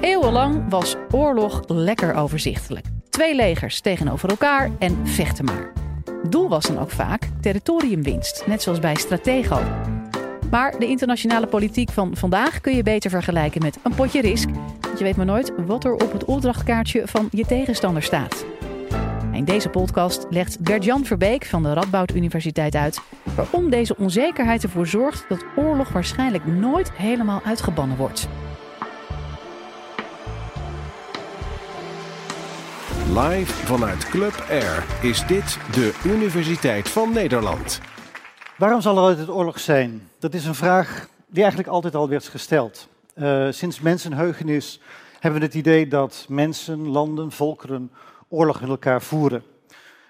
Eeuwenlang was oorlog lekker overzichtelijk. Twee legers tegenover elkaar en vechten maar. Doel was dan ook vaak territoriumwinst, net zoals bij Stratego. Maar de internationale politiek van vandaag kun je beter vergelijken met een potje risk. Want je weet maar nooit wat er op het opdrachtkaartje van je tegenstander staat. In deze podcast legt Bert-Jan Verbeek van de Radboud Universiteit uit waarom deze onzekerheid ervoor zorgt dat oorlog waarschijnlijk nooit helemaal uitgebannen wordt. Live vanuit Club Air is dit de Universiteit van Nederland. Waarom zal er altijd oorlog zijn? Dat is een vraag die eigenlijk altijd al werd gesteld. Uh, sinds mensenheugenis hebben we het idee dat mensen, landen, volkeren oorlog met elkaar voeren.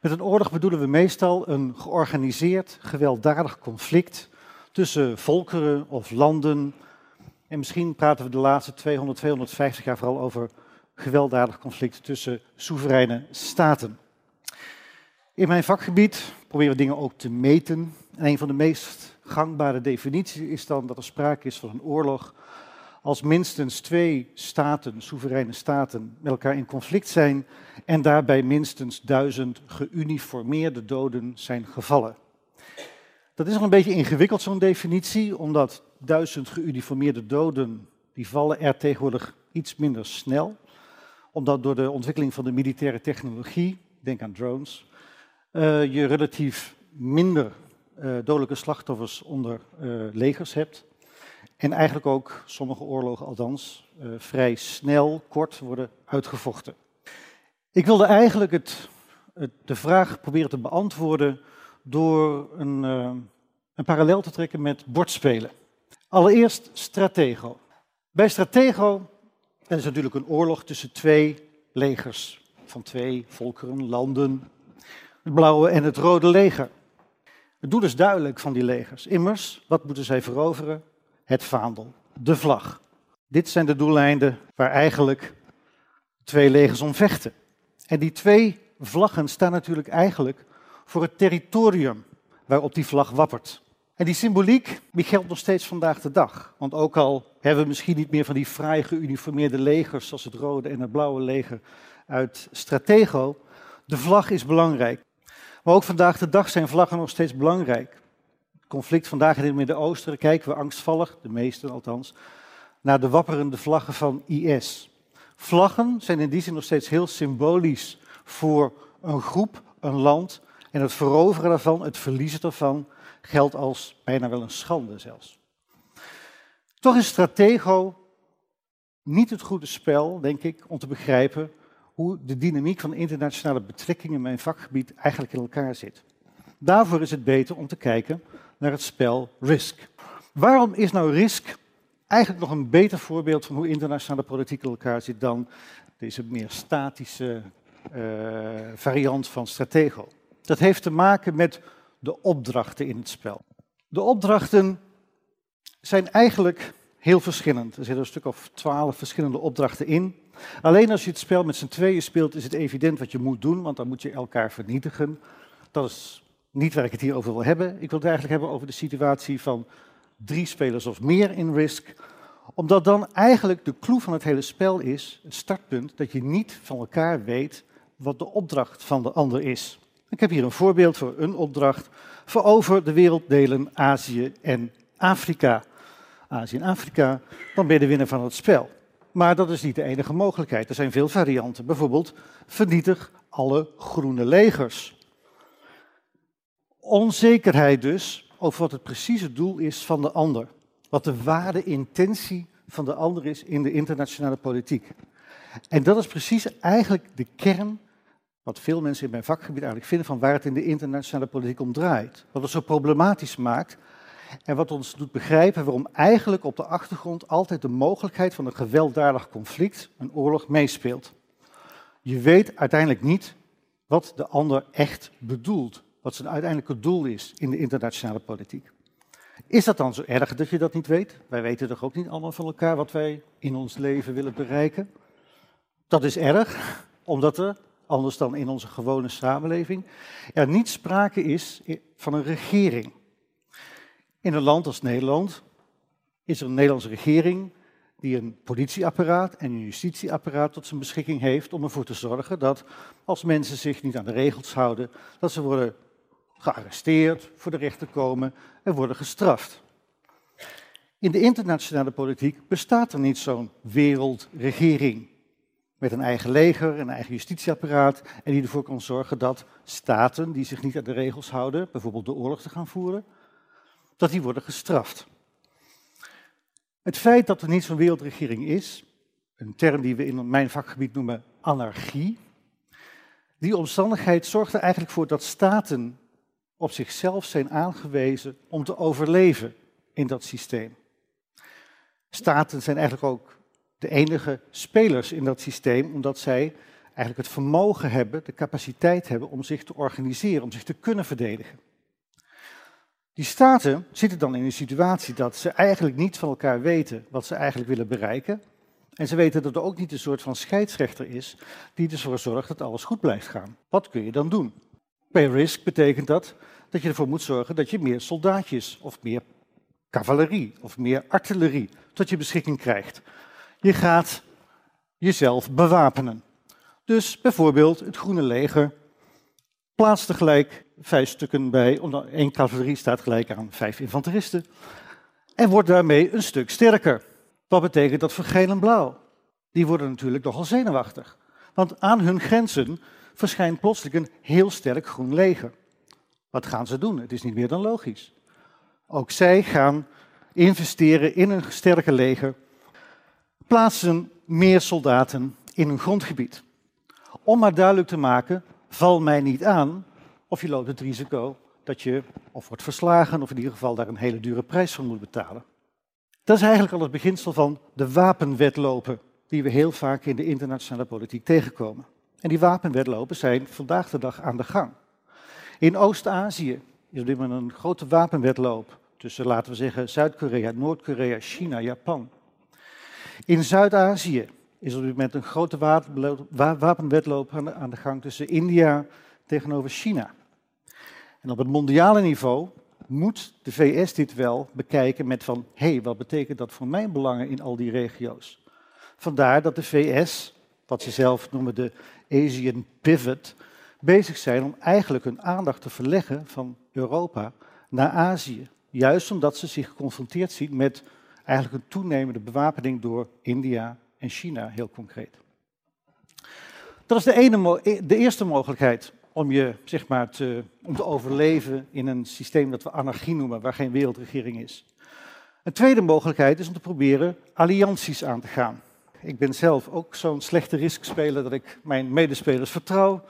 Met een oorlog bedoelen we meestal een georganiseerd, gewelddadig conflict tussen volkeren of landen. En misschien praten we de laatste 200, 250 jaar vooral over gewelddadig conflict tussen soevereine staten. In mijn vakgebied proberen we dingen ook te meten. En een van de meest gangbare definities is dan dat er sprake is van een oorlog als minstens twee staten, soevereine staten, met elkaar in conflict zijn en daarbij minstens duizend geuniformeerde doden zijn gevallen. Dat is nog een beetje ingewikkeld, zo'n definitie, omdat duizend geuniformeerde doden, die vallen er tegenwoordig iets minder snel. Omdat door de ontwikkeling van de militaire technologie, denk aan drones, uh, je relatief minder uh, dodelijke slachtoffers onder uh, legers hebt. En eigenlijk ook sommige oorlogen althans vrij snel, kort worden uitgevochten. Ik wilde eigenlijk het, de vraag proberen te beantwoorden door een, een parallel te trekken met bordspelen. Allereerst Stratego. Bij Stratego dat is natuurlijk een oorlog tussen twee legers van twee volkeren, landen, het blauwe en het rode leger. Het doel is duidelijk van die legers. Immers, wat moeten zij veroveren? het vaandel, de vlag. Dit zijn de doeleinden waar eigenlijk twee legers om vechten. En die twee vlaggen staan natuurlijk eigenlijk voor het territorium waarop die vlag wappert. En die symboliek die geldt nog steeds vandaag de dag. Want ook al hebben we misschien niet meer van die fraai geuniformeerde legers zoals het rode en het blauwe leger uit Stratego, de vlag is belangrijk. Maar ook vandaag de dag zijn vlaggen nog steeds belangrijk conflict vandaag in het Midden-Oosten kijken we angstvallig, de meesten althans, naar de wapperende vlaggen van IS. Vlaggen zijn in die zin nog steeds heel symbolisch voor een groep, een land. En het veroveren daarvan, het verliezen daarvan, geldt als bijna wel een schande zelfs. Toch is Stratego niet het goede spel, denk ik, om te begrijpen hoe de dynamiek van internationale betrekkingen in mijn vakgebied eigenlijk in elkaar zit. Daarvoor is het beter om te kijken naar het spel Risk. Waarom is nou Risk eigenlijk nog een beter voorbeeld van hoe internationale politiek in elkaar zit dan deze meer statische uh, variant van Stratego? Dat heeft te maken met de opdrachten in het spel. De opdrachten zijn eigenlijk heel verschillend. Er zitten een stuk of twaalf verschillende opdrachten in. Alleen als je het spel met z'n tweeën speelt, is het evident wat je moet doen, want dan moet je elkaar vernietigen. Dat is niet waar ik het hier over wil hebben. Ik wil het eigenlijk hebben over de situatie van drie spelers of meer in Risk. Omdat dan eigenlijk de clue van het hele spel is, het startpunt, dat je niet van elkaar weet wat de opdracht van de ander is. Ik heb hier een voorbeeld voor een opdracht voor over de werelddelen Azië en Afrika. Azië en Afrika, dan ben je de winnaar van het spel. Maar dat is niet de enige mogelijkheid. Er zijn veel varianten. Bijvoorbeeld vernietig alle groene legers. Onzekerheid dus over wat het precieze doel is van de ander. Wat de ware intentie van de ander is in de internationale politiek. En dat is precies eigenlijk de kern, wat veel mensen in mijn vakgebied eigenlijk vinden, van waar het in de internationale politiek om draait. Wat het zo problematisch maakt en wat ons doet begrijpen waarom eigenlijk op de achtergrond altijd de mogelijkheid van een gewelddadig conflict, een oorlog, meespeelt. Je weet uiteindelijk niet wat de ander echt bedoelt wat zijn uiteindelijke doel is in de internationale politiek. Is dat dan zo erg dat je dat niet weet? Wij weten toch ook niet allemaal van elkaar wat wij in ons leven willen bereiken? Dat is erg, omdat er, anders dan in onze gewone samenleving, er niet sprake is van een regering. In een land als Nederland is er een Nederlandse regering die een politieapparaat en een justitieapparaat tot zijn beschikking heeft om ervoor te zorgen dat als mensen zich niet aan de regels houden, dat ze worden gearresteerd, voor de rechter komen en worden gestraft. In de internationale politiek bestaat er niet zo'n wereldregering met een eigen leger, een eigen justitieapparaat en die ervoor kan zorgen dat staten die zich niet aan de regels houden, bijvoorbeeld de oorlog te gaan voeren, dat die worden gestraft. Het feit dat er niet zo'n wereldregering is, een term die we in mijn vakgebied noemen anarchie, die omstandigheid zorgt er eigenlijk voor dat staten op zichzelf zijn aangewezen om te overleven in dat systeem. Staten zijn eigenlijk ook de enige spelers in dat systeem, omdat zij eigenlijk het vermogen hebben, de capaciteit hebben om zich te organiseren, om zich te kunnen verdedigen. Die staten zitten dan in een situatie dat ze eigenlijk niet van elkaar weten wat ze eigenlijk willen bereiken. En ze weten dat er ook niet een soort van scheidsrechter is die ervoor zorgt dat alles goed blijft gaan. Wat kun je dan doen? Pay risk betekent dat dat je ervoor moet zorgen dat je meer soldaatjes of meer cavalerie of meer artillerie tot je beschikking krijgt. Je gaat jezelf bewapenen. Dus bijvoorbeeld het Groene Leger plaatst tegelijk vijf stukken bij, omdat één cavalerie staat gelijk aan vijf infanteristen, en wordt daarmee een stuk sterker. Wat betekent dat voor geel en blauw? Die worden natuurlijk nogal zenuwachtig. Want aan hun grenzen verschijnt plotseling een heel sterk groen leger. Wat gaan ze doen? Het is niet meer dan logisch. Ook zij gaan investeren in een sterker leger, plaatsen meer soldaten in hun grondgebied. Om maar duidelijk te maken, val mij niet aan, of je loopt het risico dat je of wordt verslagen of in ieder geval daar een hele dure prijs voor moet betalen. Dat is eigenlijk al het beginsel van de wapenwetlopen die we heel vaak in de internationale politiek tegenkomen. En die wapenwetlopen zijn vandaag de dag aan de gang. In Oost-Azië is er een grote wapenwetloop tussen, laten we zeggen, Zuid-Korea, Noord-Korea, China, Japan. In Zuid-Azië is op dit moment een grote wapenwetloop aan de gang tussen India tegenover China. En op het mondiale niveau moet de VS dit wel bekijken met van, hé, hey, wat betekent dat voor mijn belangen in al die regio's? Vandaar dat de VS, wat ze zelf noemen de Asian Pivot, bezig zijn om eigenlijk hun aandacht te verleggen van Europa naar Azië. Juist omdat ze zich geconfronteerd zien met eigenlijk een toenemende bewapening door India en China, heel concreet. Dat is de, ene, de eerste mogelijkheid om, je, zeg maar, te, om te overleven in een systeem dat we anarchie noemen, waar geen wereldregering is. Een tweede mogelijkheid is om te proberen allianties aan te gaan. Ik ben zelf ook zo'n slechte riskspeler dat ik mijn medespelers vertrouw.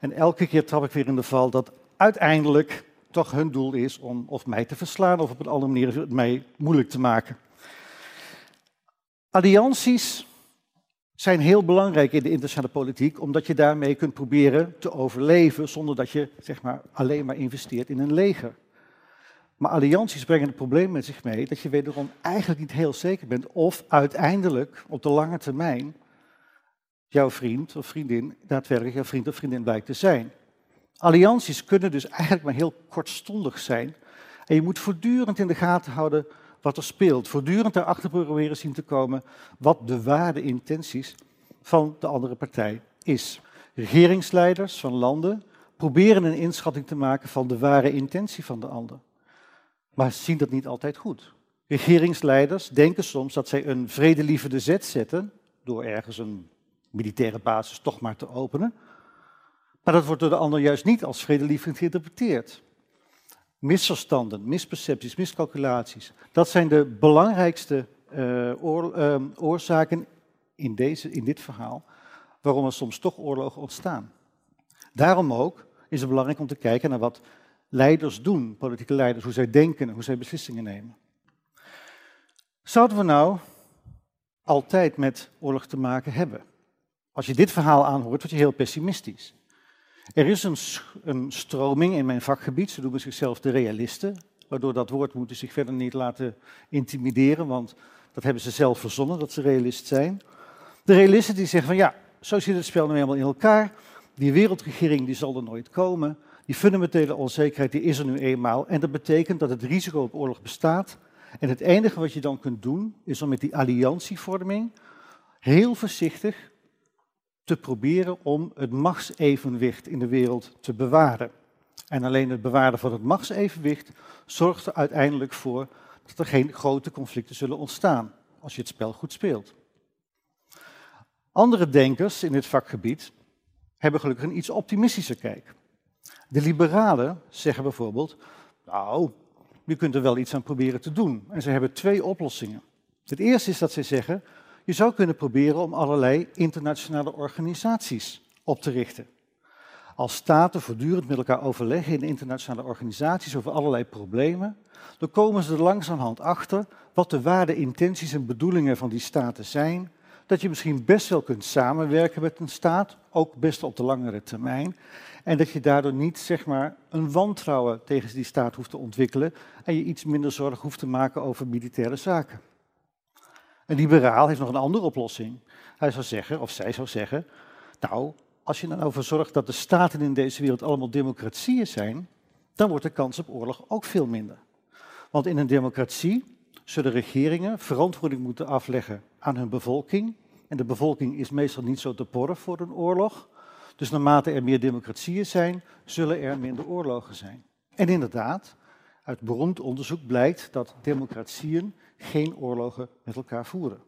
En elke keer trap ik weer in de val dat uiteindelijk toch hun doel is om of mij te verslaan of op een andere manier het mij moeilijk te maken. Allianties zijn heel belangrijk in de internationale politiek, omdat je daarmee kunt proberen te overleven zonder dat je zeg maar, alleen maar investeert in een leger. Maar allianties brengen het probleem met zich mee dat je wederom eigenlijk niet heel zeker bent of uiteindelijk op de lange termijn jouw vriend of vriendin daadwerkelijk jouw vriend of vriendin blijkt te zijn. Allianties kunnen dus eigenlijk maar heel kortstondig zijn. En je moet voortdurend in de gaten houden wat er speelt. Voortdurend erachter proberen zien te komen wat de ware intenties van de andere partij is. Regeringsleiders van landen proberen een inschatting te maken van de ware intentie van de ander. Maar zien dat niet altijd goed. Regeringsleiders denken soms dat zij een vredelievende zet zetten door ergens een militaire basis toch maar te openen. Maar dat wordt door de ander juist niet als vredelievend geïnterpreteerd. Misverstanden, mispercepties, miscalculaties, dat zijn de belangrijkste oor, uh, oorzaken in, deze, in dit verhaal waarom er soms toch oorlogen ontstaan. Daarom ook is het belangrijk om te kijken naar wat leiders doen, politieke leiders, hoe zij denken en hoe zij beslissingen nemen. Zouden we nou altijd met oorlog te maken hebben? Als je dit verhaal aanhoort, word je heel pessimistisch. Er is een, een stroming in mijn vakgebied, ze noemen zichzelf de realisten, waardoor dat woord moeten zich verder niet laten intimideren, want dat hebben ze zelf verzonnen, dat ze realist zijn. De realisten die zeggen van ja, zo zit het spel nu helemaal in elkaar, die wereldregering die zal er nooit komen, die fundamentele onzekerheid die is er nu eenmaal. En dat betekent dat het risico op oorlog bestaat. En het enige wat je dan kunt doen, is om met die alliantievorming heel voorzichtig te proberen om het machtsevenwicht in de wereld te bewaren. En alleen het bewaren van het machtsevenwicht zorgt er uiteindelijk voor dat er geen grote conflicten zullen ontstaan als je het spel goed speelt. Andere denkers in dit vakgebied hebben gelukkig een iets optimistischer kijk. De liberalen zeggen bijvoorbeeld, nou, je kunt er wel iets aan proberen te doen. En ze hebben twee oplossingen. Het eerste is dat ze zeggen, je zou kunnen proberen om allerlei internationale organisaties op te richten. Als staten voortdurend met elkaar overleggen in internationale organisaties over allerlei problemen, dan komen ze er langzamerhand achter wat de waarde, intenties en bedoelingen van die staten zijn. Dat je misschien best wel kunt samenwerken met een staat, ook best op de langere termijn. En dat je daardoor niet zeg maar, een wantrouwen tegen die staat hoeft te ontwikkelen en je iets minder zorg hoeft te maken over militaire zaken. Een liberaal heeft nog een andere oplossing. Hij zou zeggen, of zij zou zeggen, nou, als je dan over zorgt dat de staten in deze wereld allemaal democratieën zijn, dan wordt de kans op oorlog ook veel minder. Want in een democratie zullen regeringen verantwoording moeten afleggen aan hun bevolking. En de bevolking is meestal niet zo te porren voor een oorlog. Dus naarmate er meer democratieën zijn, zullen er minder oorlogen zijn. En inderdaad, uit beroemd onderzoek blijkt dat democratieën geen oorlogen met elkaar voeren.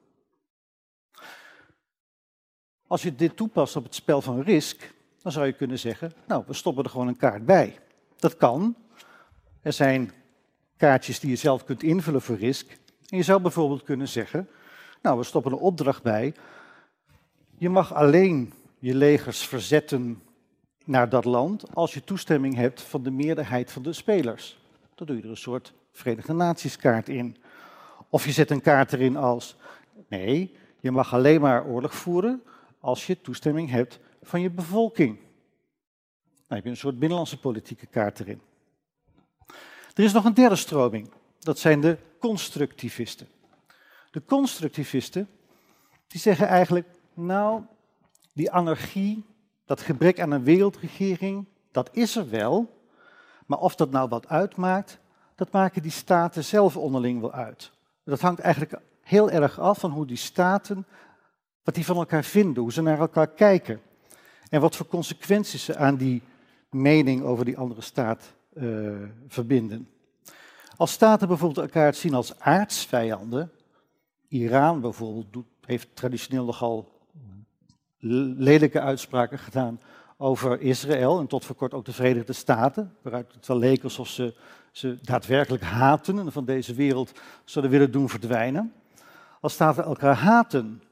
Als je dit toepast op het spel van Risk, dan zou je kunnen zeggen, nou, we stoppen er gewoon een kaart bij. Dat kan. Er zijn kaartjes die je zelf kunt invullen voor Risk. En je zou bijvoorbeeld kunnen zeggen, nou, we stoppen een opdracht bij. Je mag alleen je legers verzetten naar dat land als je toestemming hebt van de meerderheid van de spelers. Dan doe je er een soort Verenigde Naties kaart in. Of je zet een kaart erin als, nee, je mag alleen maar oorlog voeren als je toestemming hebt van je bevolking. Dan heb je een soort binnenlandse politieke kaart erin. Er is nog een derde stroming. Dat zijn de constructivisten. De constructivisten die zeggen eigenlijk, nou, die anarchie, dat gebrek aan een wereldregering, dat is er wel. Maar of dat nou wat uitmaakt, dat maken die staten zelf onderling wel uit. Dat hangt eigenlijk heel erg af van hoe die staten, wat die van elkaar vinden, hoe ze naar elkaar kijken. En wat voor consequenties ze aan die mening over die andere staat uh, verbinden. Als staten bijvoorbeeld elkaar zien als aardsvijanden, Iran bijvoorbeeld doet, heeft traditioneel nogal lelijke uitspraken gedaan over Israël en tot voor kort ook de Verenigde Staten, waaruit het wel leek alsof ze ze daadwerkelijk haten en van deze wereld zouden willen doen verdwijnen. Als staten elkaar haten,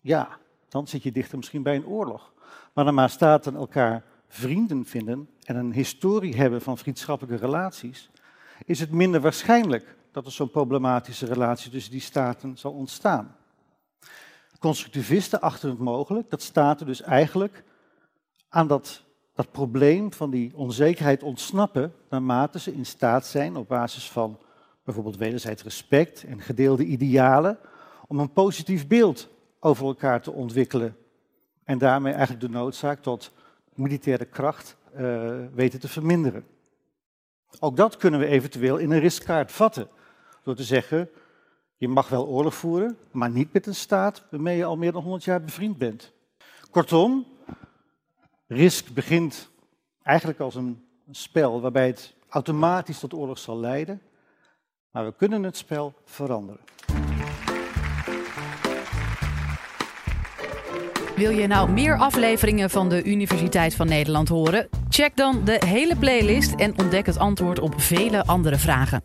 ja, dan zit je dichter misschien bij een oorlog. Maar naarmate staten elkaar vrienden vinden en een historie hebben van vriendschappelijke relaties, is het minder waarschijnlijk dat er zo'n problematische relatie tussen die staten zal ontstaan. Constructivisten achten het mogelijk dat staten dus eigenlijk aan dat, dat probleem van die onzekerheid ontsnappen naarmate ze in staat zijn op basis van bijvoorbeeld wederzijds respect en gedeelde idealen om een positief beeld over elkaar te ontwikkelen en daarmee eigenlijk de noodzaak tot militaire kracht uh, weten te verminderen. Ook dat kunnen we eventueel in een riskkaart vatten. Door te zeggen, je mag wel oorlog voeren, maar niet met een staat waarmee je al meer dan 100 jaar bevriend bent. Kortom, risk begint eigenlijk als een spel waarbij het automatisch tot oorlog zal leiden, maar we kunnen het spel veranderen. Wil je nou meer afleveringen van de Universiteit van Nederland horen? Check dan de hele playlist en ontdek het antwoord op vele andere vragen.